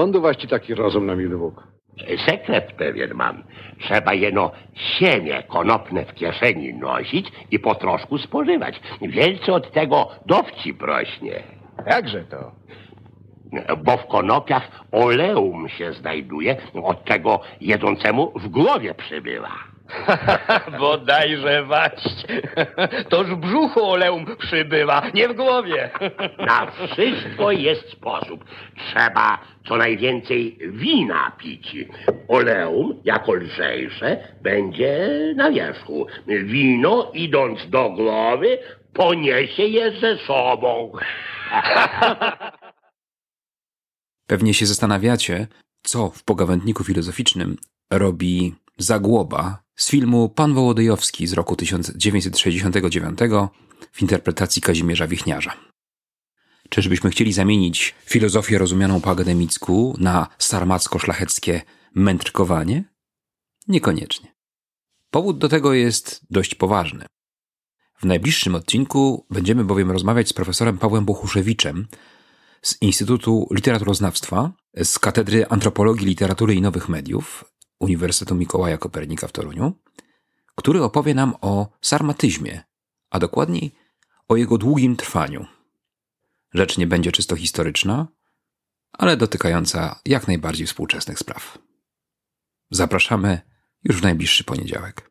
Skąd ci taki rozum na miły Bóg? Sekret pewien mam. Trzeba jeno siemię konopne w kieszeni nosić i po troszku spożywać. Wielce od tego dowcip rośnie. Jakże to? Bo w konopiach oleum się znajduje, od czego jedzącemu w głowie przybywa. Bodajże waść. Toż w brzuchu oleum przybywa, nie w głowie. Na wszystko jest sposób. Trzeba co najwięcej wina pić. Oleum, jako lżejsze, będzie na wierzchu. Wino, idąc do głowy, poniesie je ze sobą. Pewnie się zastanawiacie, co w pogawędniku filozoficznym robi Zagłoba z filmu Pan Wołodyjowski z roku 1969 w interpretacji Kazimierza Wichniarza. Czyżbyśmy chcieli zamienić filozofię rozumianą po akademicku na sarmacko-szlacheckie mędrkowanie? Niekoniecznie. Powód do tego jest dość poważny. W najbliższym odcinku będziemy bowiem rozmawiać z profesorem Pawłem Bochuszewiczem z Instytutu Literaturoznawstwa, z Katedry Antropologii, Literatury i Nowych Mediów Uniwersytetu Mikołaja Kopernika w Toruniu, który opowie nam o sarmatyzmie, a dokładniej o jego długim trwaniu. Rzecz nie będzie czysto historyczna, ale dotykająca jak najbardziej współczesnych spraw. Zapraszamy już w najbliższy poniedziałek.